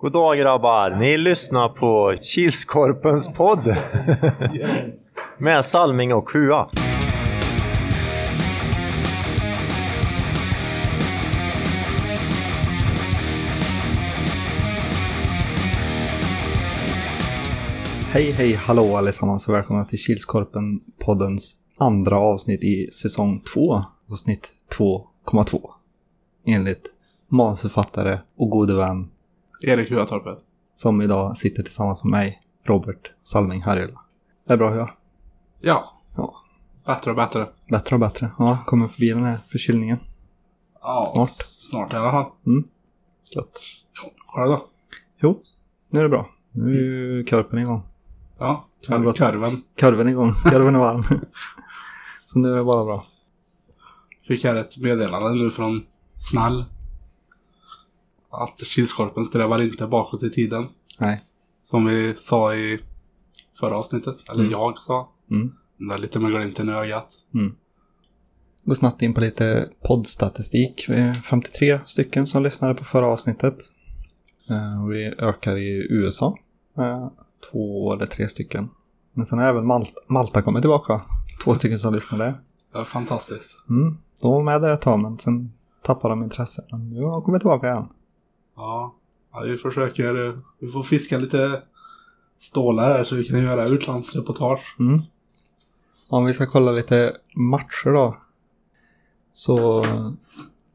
God dag grabbar! Ni lyssnar på Kilskorpens podd med Salming och Sjua. Hej, hej, hallå allesammans och välkomna till Kilskorpen-poddens andra avsnitt i säsong 2, avsnitt 2,2. Enligt manusförfattare och gode vän Erik Huatorpet. som idag sitter tillsammans med mig, Robert Salming Harjula. Det är bra hur jag? Ja. Ja. Bättre och bättre. Bättre och bättre. Ja, kommer förbi den här förkylningen. Ja, Snart. Snart i alla fall. Gött. Själv då? Jo, nu är det bra. Nu är ju korpen igång. Ja. Då? Kurven. Korven är igång. Korven är varm. Så nu är det bara bra. Fick här ett meddelande nu från Snäll. Att Kilskorpen strävar inte bakåt i tiden. Nej. Som vi sa i förra avsnittet. Eller Mm. jag sa. Mm. Det är lite med glimten i ögat. Gå snabbt in på lite poddstatistik. Vi är 53 stycken som lyssnade på förra avsnittet. Eh, Vi ökar i USA. med Två eller tre stycken. Men sen har även Malta, Malta kommit tillbaka. Två stycken som lyssnade. Det är fantastiskt. Mm. De var med där ett tag men sen tappade de intresse. Men nu har de kommit tillbaka igen. Ja. ja. Vi försöker. Vi får fiska lite stålar här så vi kan göra utlandsreportage. Mm. Om vi ska kolla lite matcher då. Så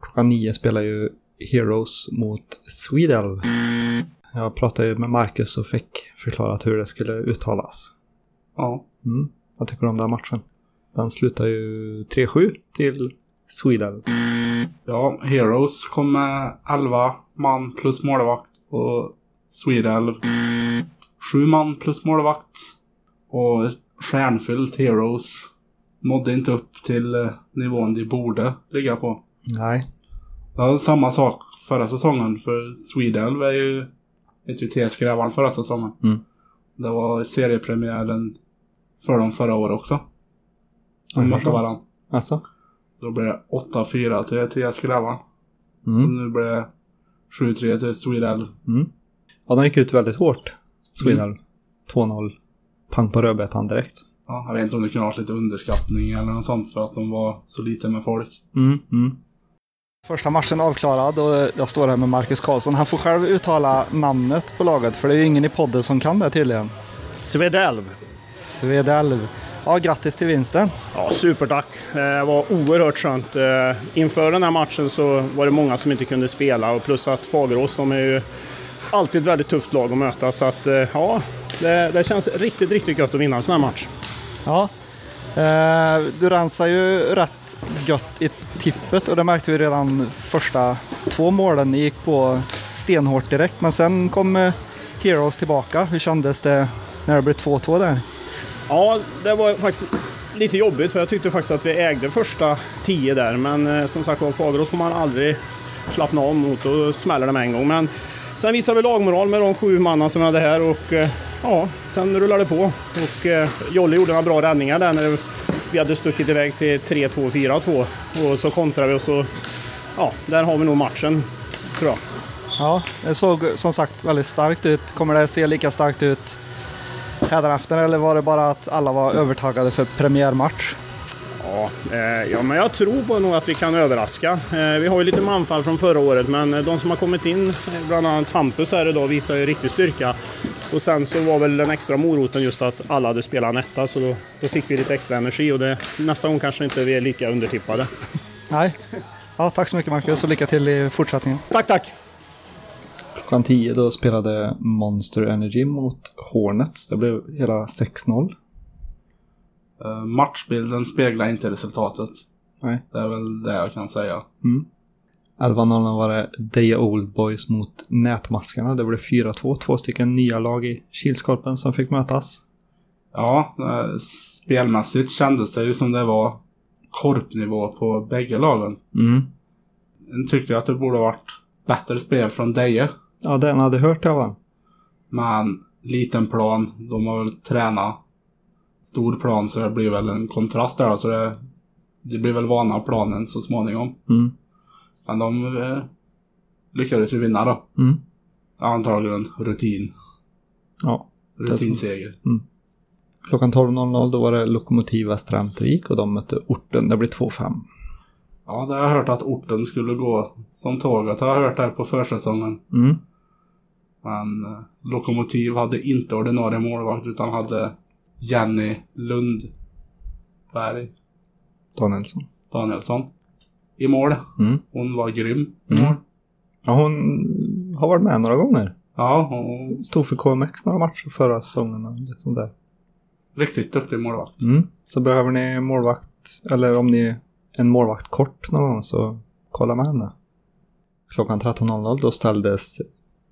klockan nio spelar ju Heroes mot Swedel. Jag pratade ju med Marcus och fick förklarat hur det skulle uttalas. Ja. Mm. Vad tycker du om den matchen? Den slutar ju 3-7 till Swedel. Ja, Heroes kom med 11 man plus målvakt och Swedel 7 man plus målvakt. Och stjärnfyllt Heroes nådde inte upp till eh, nivån de borde ligga på. Nej. Det var samma sak förra säsongen för Swedel var ju inte TS-grävaren förra säsongen. Mm. Det var seriepremiären för dem förra året också. De Oj, mötte varandra. Alltså? Då blev det 8-4 till TS-grävaren. Och Mm. nu blir det 7-3 till Swedel. Mm. Ja, de gick ut väldigt hårt. Swedel. 2-0. Pang på rödbetan direkt. Ja, jag vet inte om det kunde ha varit lite underskattning eller något sånt för att de var så lite med folk. Mm, mm. Första matchen avklarad och jag står här med Marcus Karlsson. Han får själv uttala namnet på laget för det är ju ingen i podden som kan det tydligen. Svedalv. Svedalv. Ja, grattis till vinsten. Ja, supertack. Det var oerhört skönt. Eh, Inför den här matchen så var det många som inte kunde spela och plus att Fagerås, de är ju alltid ett väldigt tufft lag att möta. Så att eh, ja, det, det känns riktigt, riktigt gött att vinna en sån här match. Ja. Eh, du rensar ju rätt gött i tippet och det märkte vi redan första två målen. Ni gick på stenhårt direkt men sen kom eh, Heroes tillbaka. Hur kändes det när det blev 2-2 där? Ja, det var faktiskt lite jobbigt för jag tyckte faktiskt att vi ägde första tio där. Men eh, som sagt var, Fagerås får man aldrig slappna av mot och smäller det med en gång. Men sen visade vi lagmoral med de sju mannen som vi hade här och eh, ja, sen rullade det på. Och eh, Jolle gjorde några bra räddningar där när vi hade stuckit iväg till 3-2, 4-2. Och så kontrade vi och så, ja, där har vi nog matchen tror jag. Ja, det såg som sagt väldigt starkt ut. Kommer det se lika starkt ut hädanefter eller var det bara att alla var övertagade för premiärmatch? Ja, eh, ja, men jag tror på nog att vi kan överraska. Eh, vi har ju lite manfall från förra året, men eh, de som har kommit in, eh, bland annat Hampus här idag, visar ju riktig styrka. Och sen så var väl den extra moroten just att alla hade spelat en etta, så då, då fick vi lite extra energi och det, nästa gång kanske inte vi är lika undertippade. Nej. Ja, tack så mycket Marcus och lycka till i fortsättningen. Tack, tack! Klockan 10 då spelade Monster Energy mot Hornets. Det blev hela 6-0. Uh, matchbilden speglar inte resultatet. Nej. Det är väl det jag kan säga. Mm. 11-0 var det Deja Old Boys mot Nätmaskarna. Det blev 4-2. Två stycken nya lag i Kilskorpen som fick mötas. Ja, eh, spelmässigt kändes det ju som det var korpnivå på bägge lagen. Mm. Jag tycker att det borde ha varit bättre spel från Deje. Ja, den hade hört jag va? Men liten plan, de har väl tränat stor plan så det blir väl en kontrast där. Så det, det blir väl vana planen så småningom. Mm. Men de eh, lyckades ju vinna då. Mm. Antagligen rutin. Ja. Rutinseger. Klockan 12.00 då var det Lokomotiva Strömtvik och de mötte Orten. Det blir 2-5. Ja, det har jag hört att orten skulle gå som tåget. har jag hört där på försäsongen. Mm. Men eh, Lokomotiv hade inte ordinarie målvakt utan hade Jenny Lundberg Danielsson. Danielsson i mål. Mm. Hon var grym. Mm. Ja, hon har varit med några gånger. Ja, hon Stod för KMX några matcher förra säsongen och lite sånt där. riktigt duktig målvakt. Mm. Så behöver ni målvakt, eller om ni är en målvakt kort någon gång så kolla med henne. Klockan 13.00 då ställdes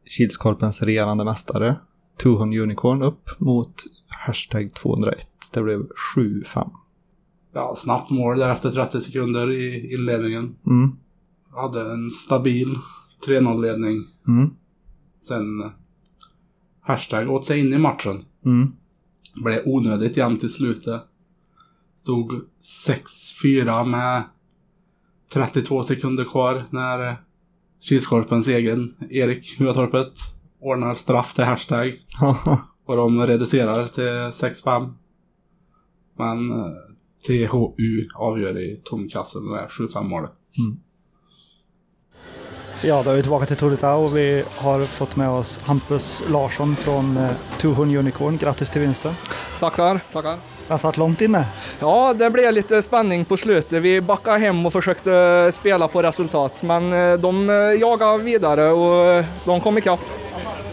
Kilskorpens regerande mästare Tuhon Unicorn upp mot hashtag 201. Det blev 7-5. Ja, snabbt mål där efter 30 sekunder i inledningen. Mm. Hade en stabil 3-0-ledning. Mm. Sen hashtag åt sig in i matchen. Mm. Blev onödigt jämnt i slutet. Stod 6-4 med 32 sekunder kvar när Kilskorpens egen Erik Huatorpet ordnar straff till hashtag. Och de reducerar till 6-5. Men eh, THU avgör i tomkassen med 7-5 målet. Ja, då är vi tillbaka till Tolita och vi har fått med oss Hampus Larsson från eh, Tuhun Unicorn. Grattis till vinsten. Tackar, tackar. Den satt långt inne. Ja, det blev lite spänning på slutet. Vi backade hem och försökte spela på resultat, men eh, de eh, jagade vidare och eh, de kom ikapp.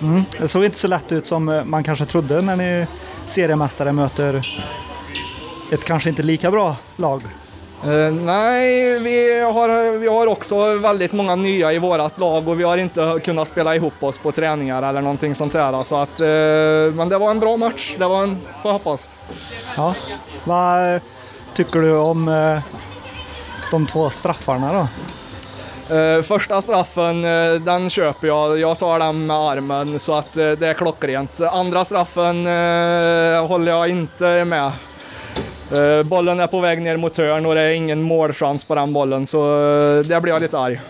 Mm. Det såg inte så lätt ut som man kanske trodde när ni seriemästare möter ett kanske inte lika bra lag. Eh, nej, vi har, vi har också väldigt många nya i vårt lag och vi har inte kunnat spela ihop oss på träningar eller någonting sånt där. Så att, eh, men det var en bra match, det var en, får hoppas. Ja. Vad tycker du om eh, de två straffarna då? Första straffen, den köper jag. Jag tar den med armen så att det är klockrent. Andra straffen håller jag inte med. Eh, bollen är på väg ner mot hörn och det är ingen målchans på den bollen så eh, där blir jag lite arg.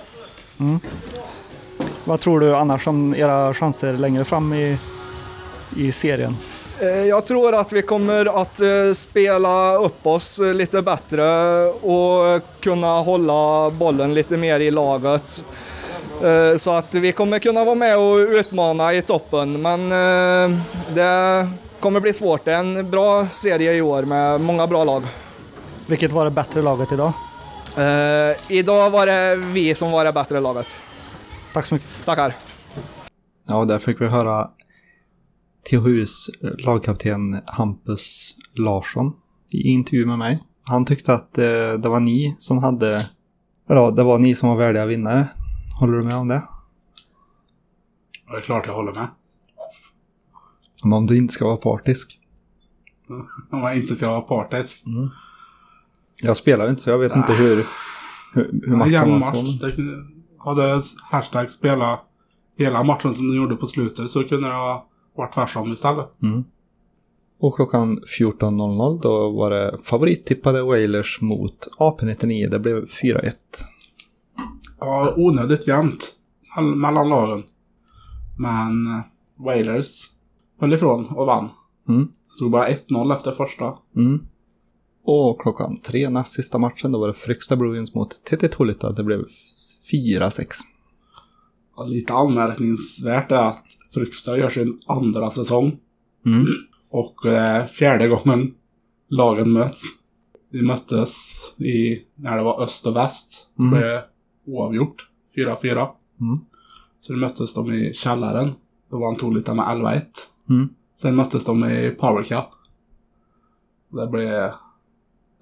Vad tror du annars om era chanser längre fram i, i serien? Eh, Jag tror att vi kommer att spela upp oss lite bättre och kunna hålla bollen lite mer i laget. Så att vi kommer kunna vara med och utmana i toppen. Men det kommer bli svårt. Det är en bra serie i år med många bra lag. Vilket var det bättre laget idag? Eh, Idag var det vi som var det bättre laget. Tack så mycket. Tackar. Ja, där fick vi höra THUs lagkapten Hampus Larsson i intervju med mig. Han tyckte att eh, det var ni som hade, ja, det var ni som var värdiga vinnare. Håller du med om det? Och det är klart jag håller med. Men om du inte ska vara partisk. Om man inte ska vara partisk. Jag spelar inte så jag vet inte hur, hur, hur matchen var. Så. Hade hashtag spelat hela matchen som de gjorde på slutet så kunde det ha varit tvärsom istället. Mm. Och klockan 14.00 då var det favorittippade Wailers mot AP99. Det blev 4-1. Ja, onödigt jämnt mell- mellan lagen. Men eh, Wailers höll ifrån och vann. Mm. Stod bara 1-0 efter första. Mm. Och klockan tre, näst sista matchen, då var det Fryksta Bruins mot TT Tolita. Det blev 4-6. Ja, lite anmärkningsvärt är att Fryksta gör sin andra säsong. Mm. Och eh, fjärde gången lagen möts. Vi möttes i, när det var öst och väst. Mm. Det blev oavgjort. 4-4. Mm. Så då möttes de i källaren. Då vann Tolita med 11-1. Mm. Sen möttes de i Power Cup. Det blev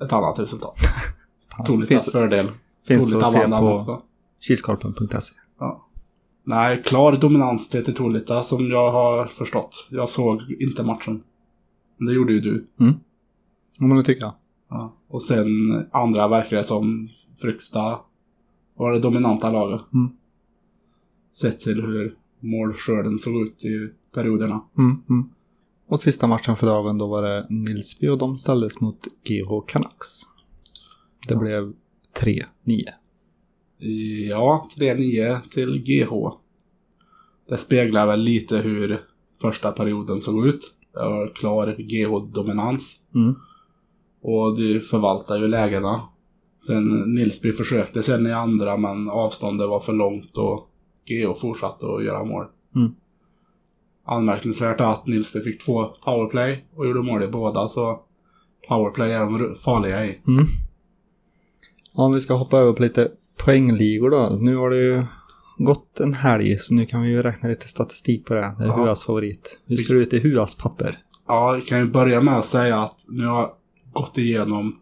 ett annat resultat. Tolitas finns, fördel. finns att se på också. kilskorpen.se. Ja. Nej, klar dominans till Tolita som jag har förstått. Jag såg inte matchen. Men det gjorde ju du. Om man nu tycker jag. Ja. Och sen andra verkar det som Fryksta var det dominanta laget. Mm. Sett till hur målskörden såg ut i perioderna. Mm, mm. Och sista matchen för dagen då var det Nilsby och de ställdes mot GH Canucks. Det blev 3-9. Ja, 3-9 till GH. det speglar väl lite hur första perioden såg ut. Det var klar GH-dominans. Mm. Och du förvaltar ju lägena. Sen Nilsby försökte sen i andra men avståndet var för långt och GH fortsatte att göra mål. Mm. Anmärkningsvärt är att Nilsby fick två powerplay och gjorde mål i båda så powerplay är de farliga i. Mm. Om vi ska hoppa över på lite poängligor då. Nu har det ju gått en helg så nu kan vi ju räkna lite statistik på det. Det är Ja. Huas favorit. Hur ser det ut i Huas papper? Ja, jag kan ju börja med att säga att nu har jag gått igenom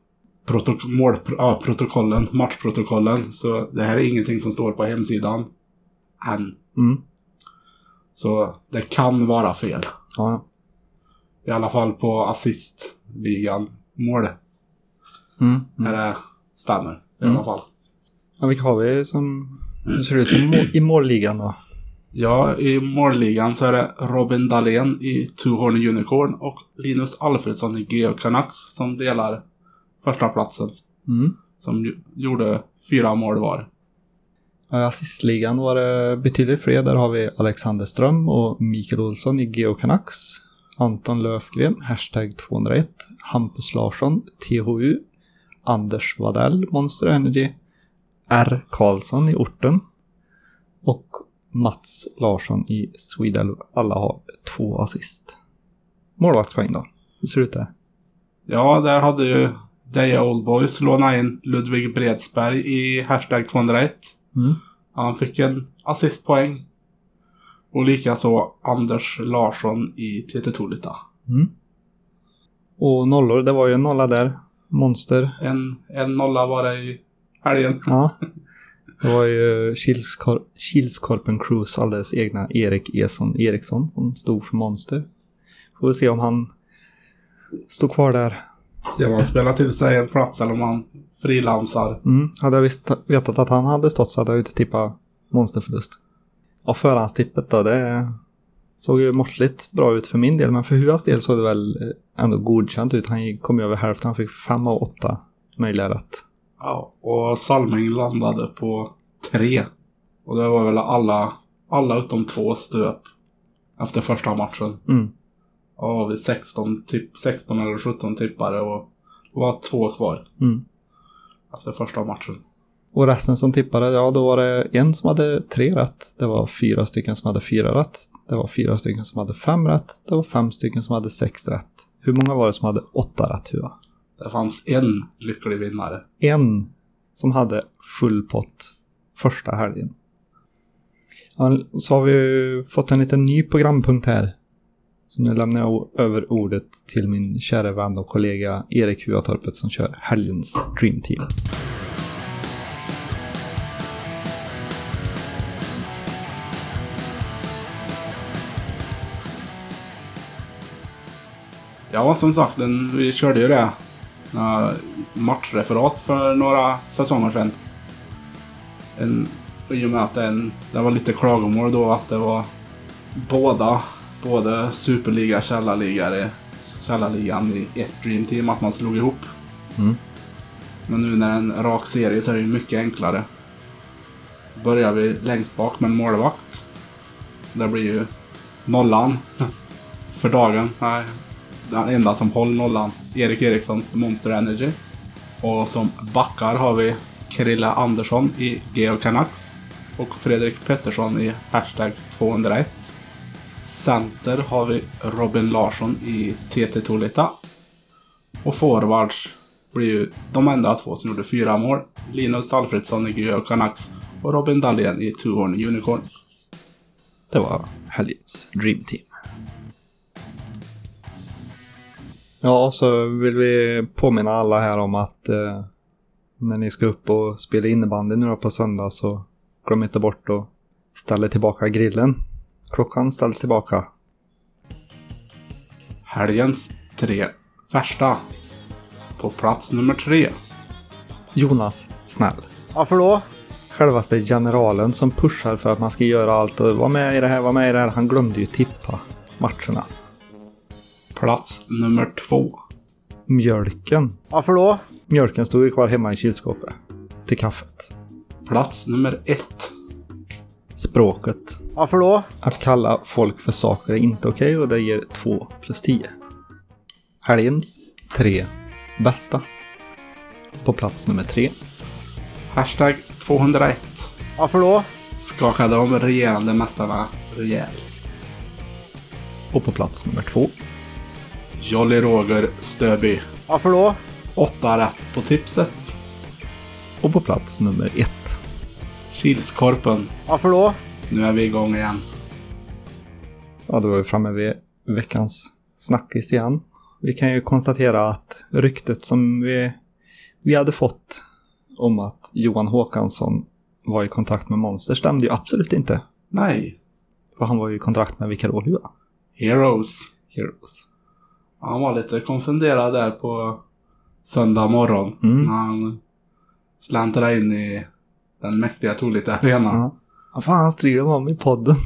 protok mål, ja, protokollen, matchprotokollen. Så det här är ingenting som står på hemsidan. Än. Mm. Så det kan vara fel. Ja. I alla fall på assistligan. Mål. Mm. När det stämmer. I Mm. alla fall. ja. Vilka har vi som... Hur ser det ut i, mål, i målligan då? Ja, i målligan så är det Robin Dahlén i Two Horny Unicorn och Linus Alfredsson i Geo Canucks som delar första platsen. Mm. Som gjorde fyra mål var. I assistligan var det betydligt fler. Där har vi Alexander Ström och Mikael Olsson i Geo Canucks. Anton Löfgren, hashtag 201. Hampus Larsson, THU. Anders Wadell, Monster Energy. R. Karlsson i Orten. Och Mats Larsson i Swedel. Alla har två assist. Målvaktspoäng då? Hur ser det ut där? Ja, där hade ju Deja Oldboys lånat in Ludvig Bredsberg i hashtag 201. Mm. Han fick en assistpoäng. Och likaså Anders Larsson i TT Tolita. Mm. Och nollor, det var ju en nolla där. Monster. En, en nolla var det i helgen. Ja. Det var ju Kilskor- Kilskorpen Cruise alldeles egna Erik Eson Eriksson som stod för Monster. Får vi se om han står kvar där. Se om han spelar till sig en plats eller om han frilansar. Mm. Hade jag visst vetat att han hade stått så hade jag inte tippat Monsterförlust. Och förhandstippet då, det såg ju måttligt bra ut för min del. Men för Huas del såg det väl eh, ändå godkänt ut. Han kom ju över hälften. Han fick fem av åtta möjliga rätt. Ja, och Salming landade på tre. Och det var väl alla, alla utom två stöp efter första matchen. Mm. Ja, vi 16, tipp, 16 eller 17 tippare och det var två kvar Mm. efter första matchen. Och resten som tippade, ja då var det en som hade tre rätt. Det var fyra stycken som hade fyra rätt. Det var fyra stycken som hade fem rätt. Det var fem stycken som hade sex rätt. Hur många var det som hade åtta rätt Hua? Det fanns en lycklig vinnare. En som hade full pott första helgen. Ja, så har vi fått en liten ny programpunkt här. Så nu lämnar jag över ordet till min kära vän och kollega Erik Huatorpet som kör helgens Dream Team. Ja, som sagt, den, vi körde ju det. Uh, matchreferat för några säsonger sedan. En, I och med att den, det var lite klagomål då att det var båda, både superliga och källarligare, källarligan i ett Dream Team, att man slog ihop. Mm. Men nu när det är en rak serie så är det mycket enklare. Börjar vi längst bak med en målvakt. Det blir ju nollan för dagen. Nej, den enda som håller nollan. Erik Eriksson, Monster Energy. Och som backar har vi Krille Andersson i Geo Canucks. Och Fredrik Pettersson i hashtag 201. Center har vi Robin Larsson i TT Tolita. Och forwards blir ju de enda två som gjorde fyra mål. Linus Alfredsson i Geo Canucks och Robin Dahlén i Two Horn Unicorn. Det var helgens Dream Team. Ja, så vill vi påminna alla här om att eh, när ni ska upp och spela innebandy nu då på söndag så glöm inte bort att ställa tillbaka grillen. Klockan ställs tillbaka. Helgens tre värsta. På plats nummer tre. Jonas Snäll. Varför då? Självaste generalen som pushar för att man ska göra allt och vara med i det här, vara med i det här. Han glömde ju tippa matcherna. Plats nummer två. Mjölken. Varför då? Mjölken stod ju kvar hemma i kylskåpet. Till kaffet. Plats nummer ett. Språket. Varför då? Att kalla folk för saker är inte okej och det ger 2 plus 10. Helgens tre bästa. På plats nummer tre. Hashtag 201. Varför då? Skakade de regerande mästarna rejält. Och på plats nummer två. Jolly Roger Stöby. Varför då? Åtta rätt på tipset. Och på plats nummer ett. Kilskorpen. Varför då? Nu är vi igång igen. Ja, då är vi framme vid veckans snackis igen. Vi kan ju konstatera att ryktet som vi, vi hade fått om att Johan Håkansson var i kontakt med Monster stämde ju absolut inte. Nej. För han var ju i kontakt med Vikarol Hua. Heroes. Heroes. Han var lite konfunderad där på söndag morgon. Mm. När han släntrade in i den mäktiga Tolita arenan. Ja. Vad fan strider de om i podden?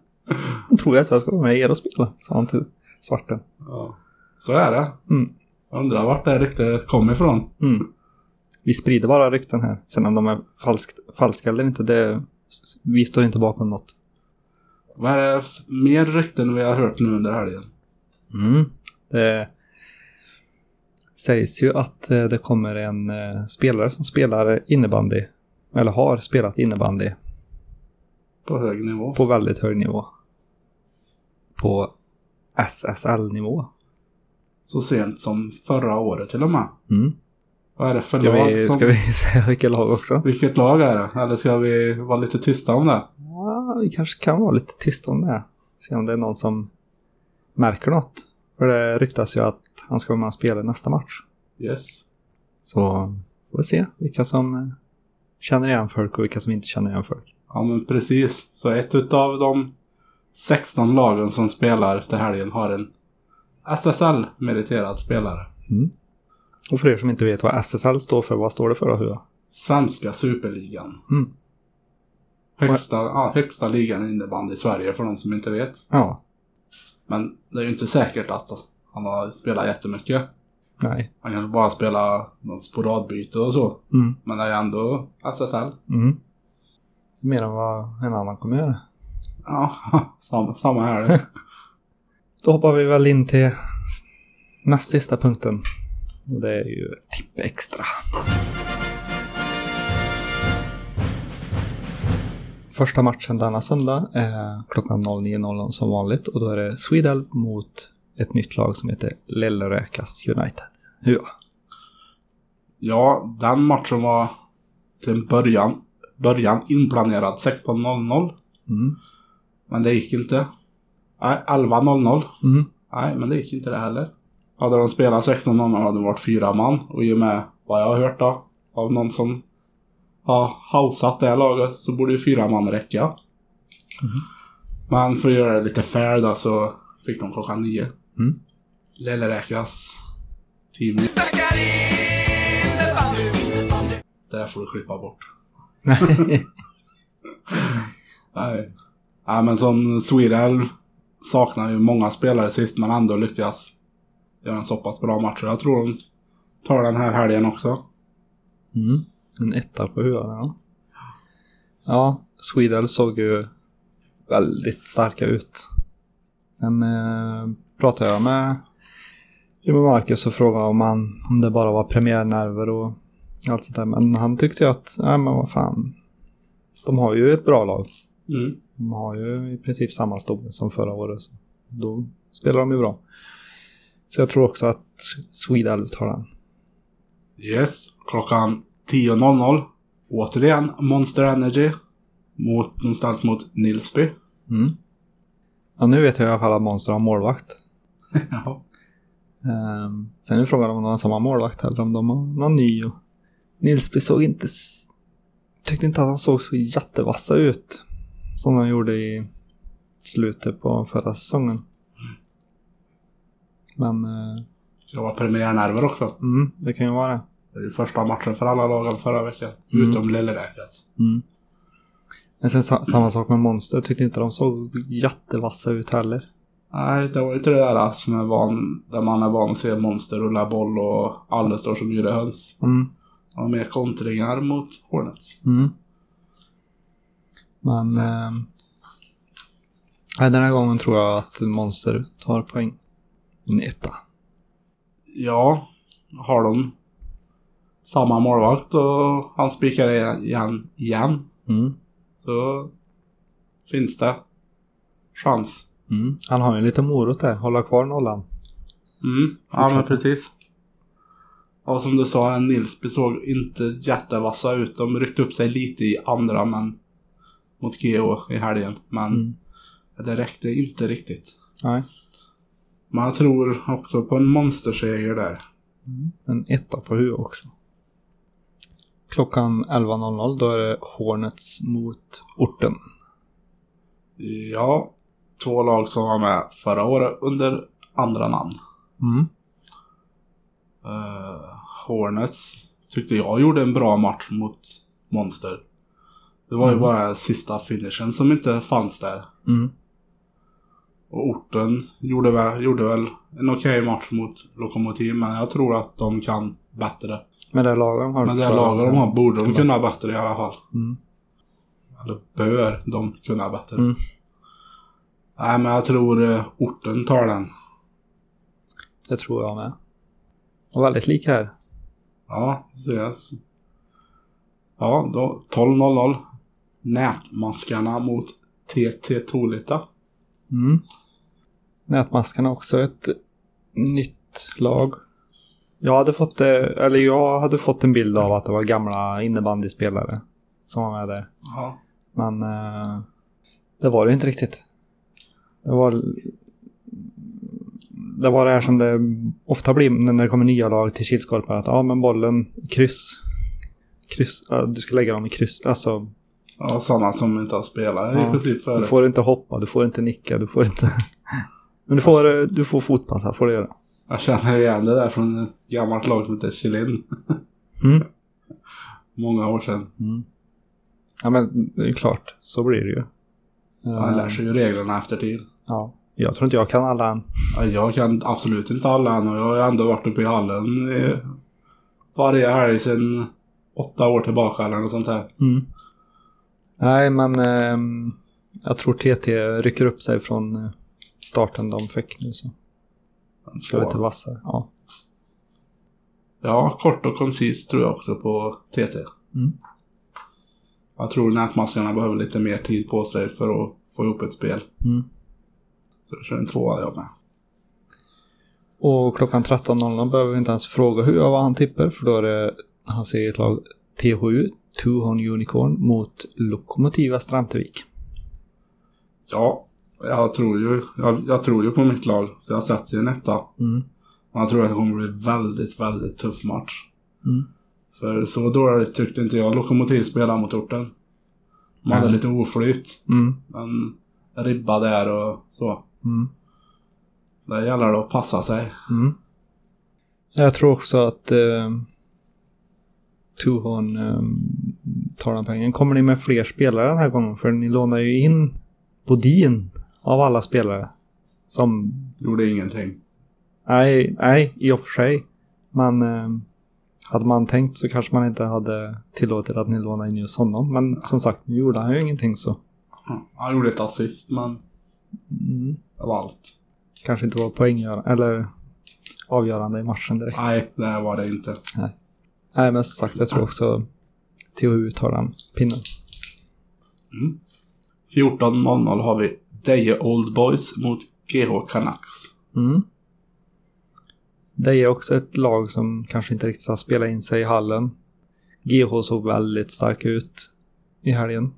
Jag tror att jag ska vara med er och spela, sa han till svarten. Ja. Så är det. Mm. Jag undrar vart det ryktet kom ifrån. Mm. Vi sprider bara rykten här. Sen om de är falskt, falska eller inte, det, vi står inte bakom något. Vad är det mer rykten vi har hört nu under helgen? Mm. Det sägs ju att eh, det kommer en eh, spelare som spelar innebandy. Eller har spelat innebandy På hög nivå. på väldigt hög nivå. På SSL-nivå. Så sent som förra året till och med. Mm. Vad är det för Ska, lag? vi, som... ska vi säga vilket lag också? Vilket lag är det? Eller ska vi vara lite tysta om det? Ja, vi kanske kan vara lite tysta om det. Se om det är någon som märker något. För det ryktas ju att han ska vara med och spela nästa match. Yes. Så får vi se vilka som eh, känner igen folk och vilka som inte känner igen folk. Ja men precis. Så ett utav de 16 lagen som spelar till helgen har en SSL-meriterad spelare. Och för er som inte vet vad SSL står för, vad står det för då? Hua? Svenska superligan. Mm. Högsta, ja, högsta ligan i innebandy i Sverige för de som inte vet. Ja, Men det är ju inte säkert att han har spelat jättemycket. Nej. Han kanske bara spelar något sporadbyte och så. Mm. Men det är ändå SSL. Mm. Mer än vad en annan kommer göra. Ja, samma, samma här. Då hoppar vi väl in till näst sista punkten. Och det är ju tipp extra. Första matchen denna söndag är klockan 09.00 som vanligt och då är det Swedel mot ett nytt lag som heter Lellräkas United. Ja. Ja, den matchen var till en början, början inplanerad 16.00. Mm. Men det gick inte. Nej, 11.00. Mm. Nej, men det gick inte det heller. Hade de spelat 16.00 hade det varit fyra man. Och i och med vad jag har hört då, av någon som har hausat det här laget, så borde ju fyra man räcka. Men för att göra det lite fair då så fick de klockan nio. Mm. Lilleräkas team. Det får du klippa bort. Nej. Nej men som Swedel saknar ju många spelare sist men ändå lyckas göra en så pass bra match. Jag tror de tar den här helgen också. Mm. En etta på huvudet. Ja. ja, Swedel såg ju väldigt starka ut. Sen eh, pratade jag med Jimmy Marcus och frågade om, han, om det bara var premiärnerver och allt sånt där. Men han tyckte ju att, nej men vad fan. De har ju ett bra lag. Mm. De har ju i princip samma stomme som förra året. Så då spelar de ju bra. Så jag tror också att Swedel tar den. Yes. Klockan 10.00. Återigen Monster Energy. Mot, någonstans mot Nilsby. Mm. Ja, nu vet jag i alla fall att Monster har målvakt. ja. Um, sen är frågan om de har samma målvakt eller om de har någon ny. Och Nilsby såg inte... Tyckte inte att han såg så jättevassa ut. Som han gjorde i slutet på förra säsongen. Men uh, Det var premiärnerver också. mm, det kan ju vara det. Det är första matchen för alla lagen förra veckan. Mm. Utom Lilleräkas. Mm. Men sen sa- samma sak med Monster. Tyckte inte de såg jättevassa ut heller. Nej, det var inte det där som är van, där man är van att se monster rulla boll och alla står som gjorde höns. Mm. Det var mer kontringar mot Hornets. Mm. Men eh, den här gången tror jag att Monster tar poäng. En etta. Ja, har de samma målvakt och han spikar igen, igen Mm. så finns det chans. Mm. Han har ju en liten morot där, hålla kvar nollan. Mm, ja men precis. Och som du sa, Nilsby såg inte jättevassa ut. De ryckte upp sig lite i andra men mot GH i helgen. Men Mm. det räckte inte riktigt. Nej. Men jag tror också på en monsterseger där. En etta på huvudet också. Klockan 11.00 då är det Hornets mot orten. Ja, två lag som var med förra året under andra namn. Mm. Eh, Hornets tyckte jag gjorde en bra match mot Monster. Det var ju Mm. bara sista finishen som inte fanns där. Mm. Och orten gjorde väl, gjorde väl en okej match mot Lokomotiv, men jag tror att de kan bättre. Med det laget de har. Men det laget de har borde de kunna- kunna bättre i alla fall. Mm. Eller bör de kunna bättre. Mm. Nej, men jag tror eh, orten tar den. Det tror jag med. Och väldigt lik här. Ja, ses. Ja, då 12.00. Nätmaskarna mot TT Tolita. Mm. Nätmaskarna också ett nytt lag. Jag hade fått det, eller jag hade fått en bild av att det var gamla innebandyspelare som var med där. Ja. Men eh, det var det inte riktigt. Det var det var det här som det ofta blir när det kommer nya lag till Kilskorpen. Att ja, men bollen i kryss. Kryss, du ska lägga dem i kryss. Alltså, ja, sådana som inte har spelat i Ja, princip du förut. får inte hoppa, du får inte nicka, du får inte... Men du får, du får fotpassa, får du göra. Jag känner igen det där från ett gammalt lag som heter Chilin. Mm. Många år sedan. Mm. Ja men det är klart, så blir det ju. Man lär sig ju reglerna efter tid. Ja, jag tror inte jag kan alla än. Ja, Jag kan absolut inte alla än och jag har ändå varit uppe i hallen i varje helg sedan åtta år tillbaka eller något sånt här. Mm. Nej, men ehm, jag tror TT rycker upp sig från eh, starten de fick nu. Så. Kör lite vassare. Ja. Ja, kort och koncist tror jag också på TT. Mm. Jag tror nätmaskarna behöver lite mer tid på sig för att få ihop ett spel. Mm. Så jag kör en tvåa jag med. Och klockan 13.00 behöver vi inte ens fråga hur och vad han tippar. För då är det hans eget lag THU, Tuhon Unicorn, mot Lokomotiva Strantevik. Ja, jag tror ju, jag, jag tror ju på mitt lag. Så jag sätter en etta. Mm. Men jag tror att det kommer bli väldigt, väldigt tuff match. Mm. För så dåligt tyckte inte jag Lokomotiv spelade mot orten. De hade lite oflyt. Mm. Men ribba där och så. Mm. Där gäller det att passa sig. Mm. Jag tror också att eh, Tuhon eh, tar den pengen. Kommer ni med fler spelare den här gången? För ni lånar ju in Bodin av alla spelare. Som, Gjorde ingenting. nej, nej i och för sig. Men eh, hade man tänkt så kanske man inte hade tillåtit att ni lånade in just honom. Men som sagt, nu gjorde han ju ingenting så. Han gjorde ett assist men Mm. det var allt. Kanske inte var poänggörande, eller avgörande i matchen direkt. Nej, det var det inte. Nej, men som sagt, jag tror också THU tar den pinnen. 14.00 har vi Deje Old Boys mot GH Canucks. Mm. Det är också ett lag som kanske inte riktigt har spelat in sig i hallen. GH såg väldigt stark ut i helgen.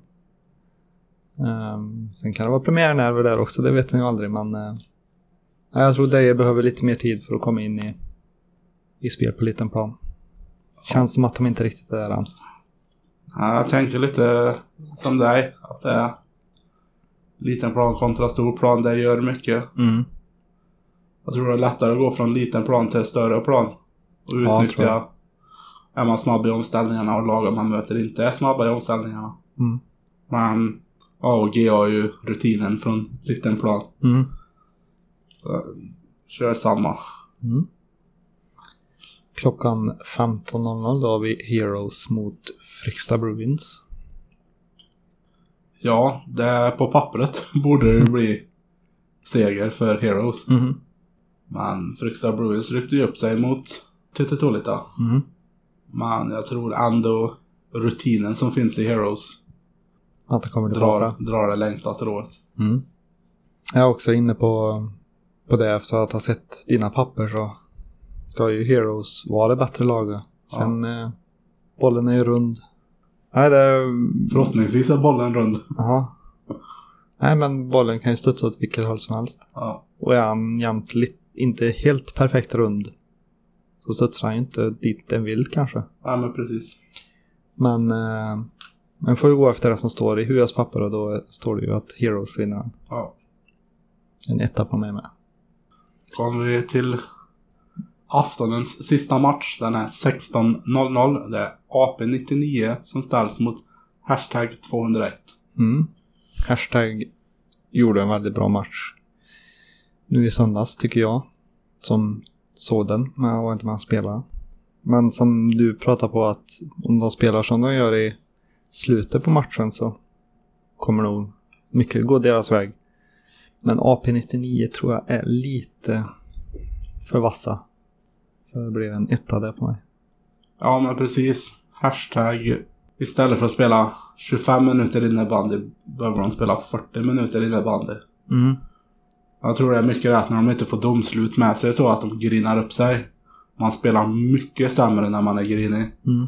Ehm, sen kan det vara premiärnerver där också, det vet ni ju aldrig, men uh, jag tror Deje behöver lite mer tid för att komma in i, i spel på liten plan. Känns som att de inte riktigt är där än. Ja, Jag tänker lite som dig. Att det är liten plan kontra stor plan. Det gör mycket. Mm. Jag tror det är lättare att gå från liten plan till större plan. Och Ja, utnyttja. är man snabb i omställningarna och lagen man möter inte är snabba i omställningarna. Mm. Men A och G har ju rutinen från liten plan. Mm. Så, kör samma. Mm. Klockan 15.00 då har vi Heroes mot Fryksta Bruins. Ja, det på pappret borde det bli seger för Heroes. Mhm. Men Fryksta Bruins ryckte ju upp sig mot Tittetolita. Mhm. Men jag tror ändå rutinen som finns i Heroes Att det kommer tillbaka. drar, drar det längsta strået. Mm. Jag är också inne på, på det efter att ha sett dina papper så ska ju Heroes vara det bättre laget. Sen eh, bollen är ju rund. Nej, det är... Förhoppningsvis är bollen rund. Jaha. Nej, men bollen kan ju studsa åt vilket håll som helst. Ja. Och är han jämt inte helt perfekt rund så studsar han ju inte dit den vill kanske. ja, men precis. Men eh, man får gå efter det som står i Huas papper och då står det ju att Heroes vinner den. Ja. En etta på mig med. Kommer vi till aftonens sista match. Den är 16.00. Det är AP99 som ställs mot hashtag 201. Mm. Hashtag gjorde en väldigt bra match. Nu i söndags tycker jag. Som såg den, men jag var inte med och spelade. Men som du pratar på att om de spelar som de gör i slutet på matchen så kommer nog mycket gå deras väg. Men AP99 tror jag är lite för vassa. Så det blir en etta där på mig. Ja, men precis. Hashtag istället för att spela 25 minuter innebandy behöver de spela 40 minuter innebandy. Mm. Jag tror det är mycket rätt när de inte får domslut med sig så att de grinar upp sig. Man spelar mycket sämre när man är grinig. Mm.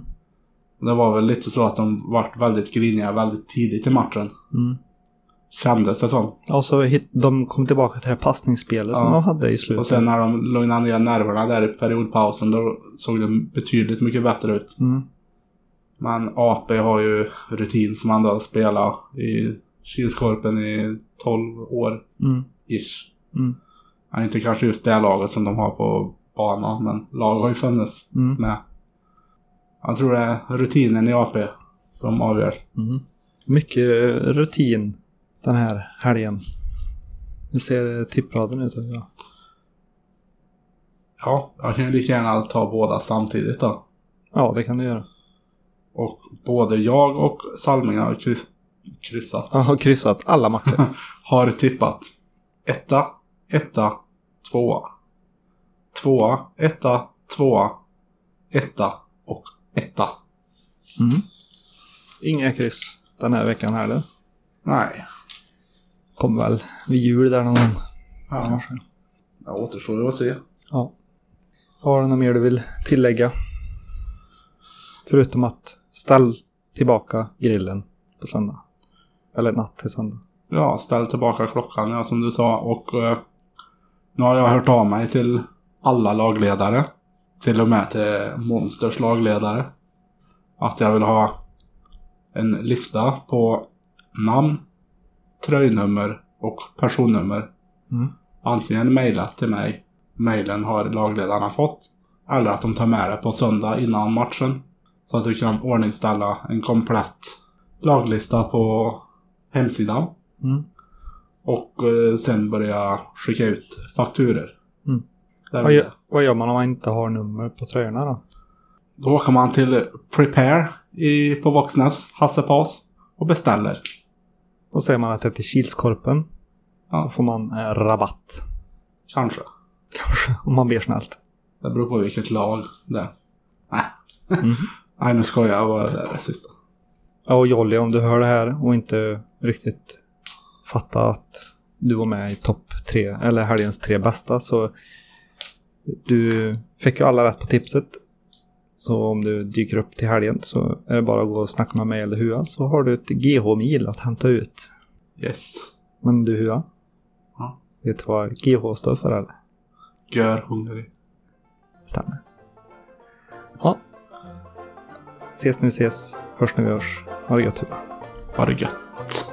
Det var väl lite så att de vart väldigt griniga väldigt tidigt i matchen. Mm. Kändes det som. Och så hit, de kom tillbaka till det här passningsspelet som Ja. de hade i slutet. Och sen när de lugnade ner nerverna där i periodpausen då såg det betydligt mycket bättre ut. Mm. Men AP har ju rutin som ändå har spelat i Kilskorpen i 12 år Mm. ish. Mm. Ja, inte kanske just det laget som de har på banan men lag har ju funnits Mm. med. Jag tror det är rutinen i AP som avgör. Mm. Mycket rutin den här helgen. Hur ser tippraden ut? Ja. Ja, jag kan ju lika gärna ta båda samtidigt då. ja, det kan du göra. Och både jag och Salming har kryss, kryssat. Jag har kryssat alla matcher. Har tippat etta, etta, tvåa. Tvåa, etta, tvåa, etta och etta. Mm. Inga kryss den här veckan heller. Nej. Kommer väl vid jul där någon gång. Ja, Kanske. det återstår ju att se. Ja. Har du något mer du vill tillägga? Förutom att ställ tillbaka grillen på söndag. Eller natt till söndag. Ja, ställ tillbaka klockan, ja, som du sa. Och eh, nu har jag hört av mig till alla lagledare. Till och med till Monsters lagledare. Att jag vill ha en lista på namn, tröjnummer och personnummer. Mm. Antingen mejlat till mig. Mejlen har lagledarna fått. Eller att de tar med det på söndag innan matchen. Så att du kan ordningställa en komplett laglista på hemsidan. Mm. Och eh, sen börja skicka ut fakturer. Mm. Vad, gör, vad gör man om man inte har nummer på tröjorna då? Då åker man till Prepare i, på Voxnäs, Hassepas och beställer. Då säger man att det är till Kilskorpen. Ja. Så får man eh, rabatt. Kanske. Kanske, om man ber snällt. Det beror på vilket lag det är. Nej. Nej, nu skojar jag bara. Det är det sista. Ja, och Jolly, om du hör det här och inte riktigt fattar att du var med i topp tre, eller helgens tre bästa, så du fick ju alla rätt på tipset. Så om du dyker upp till helgen så är det bara att gå och snacka med mig eller Hua så har du ett GH-mil att hämta ut. Yes. Men du Hua? Ja. Vet du vad GH står för eller? Gör hungrig. Stämmer. Ja. Ses när vi ses. Hörs när vi hörs. Ha det gött Hua. Ha det gött.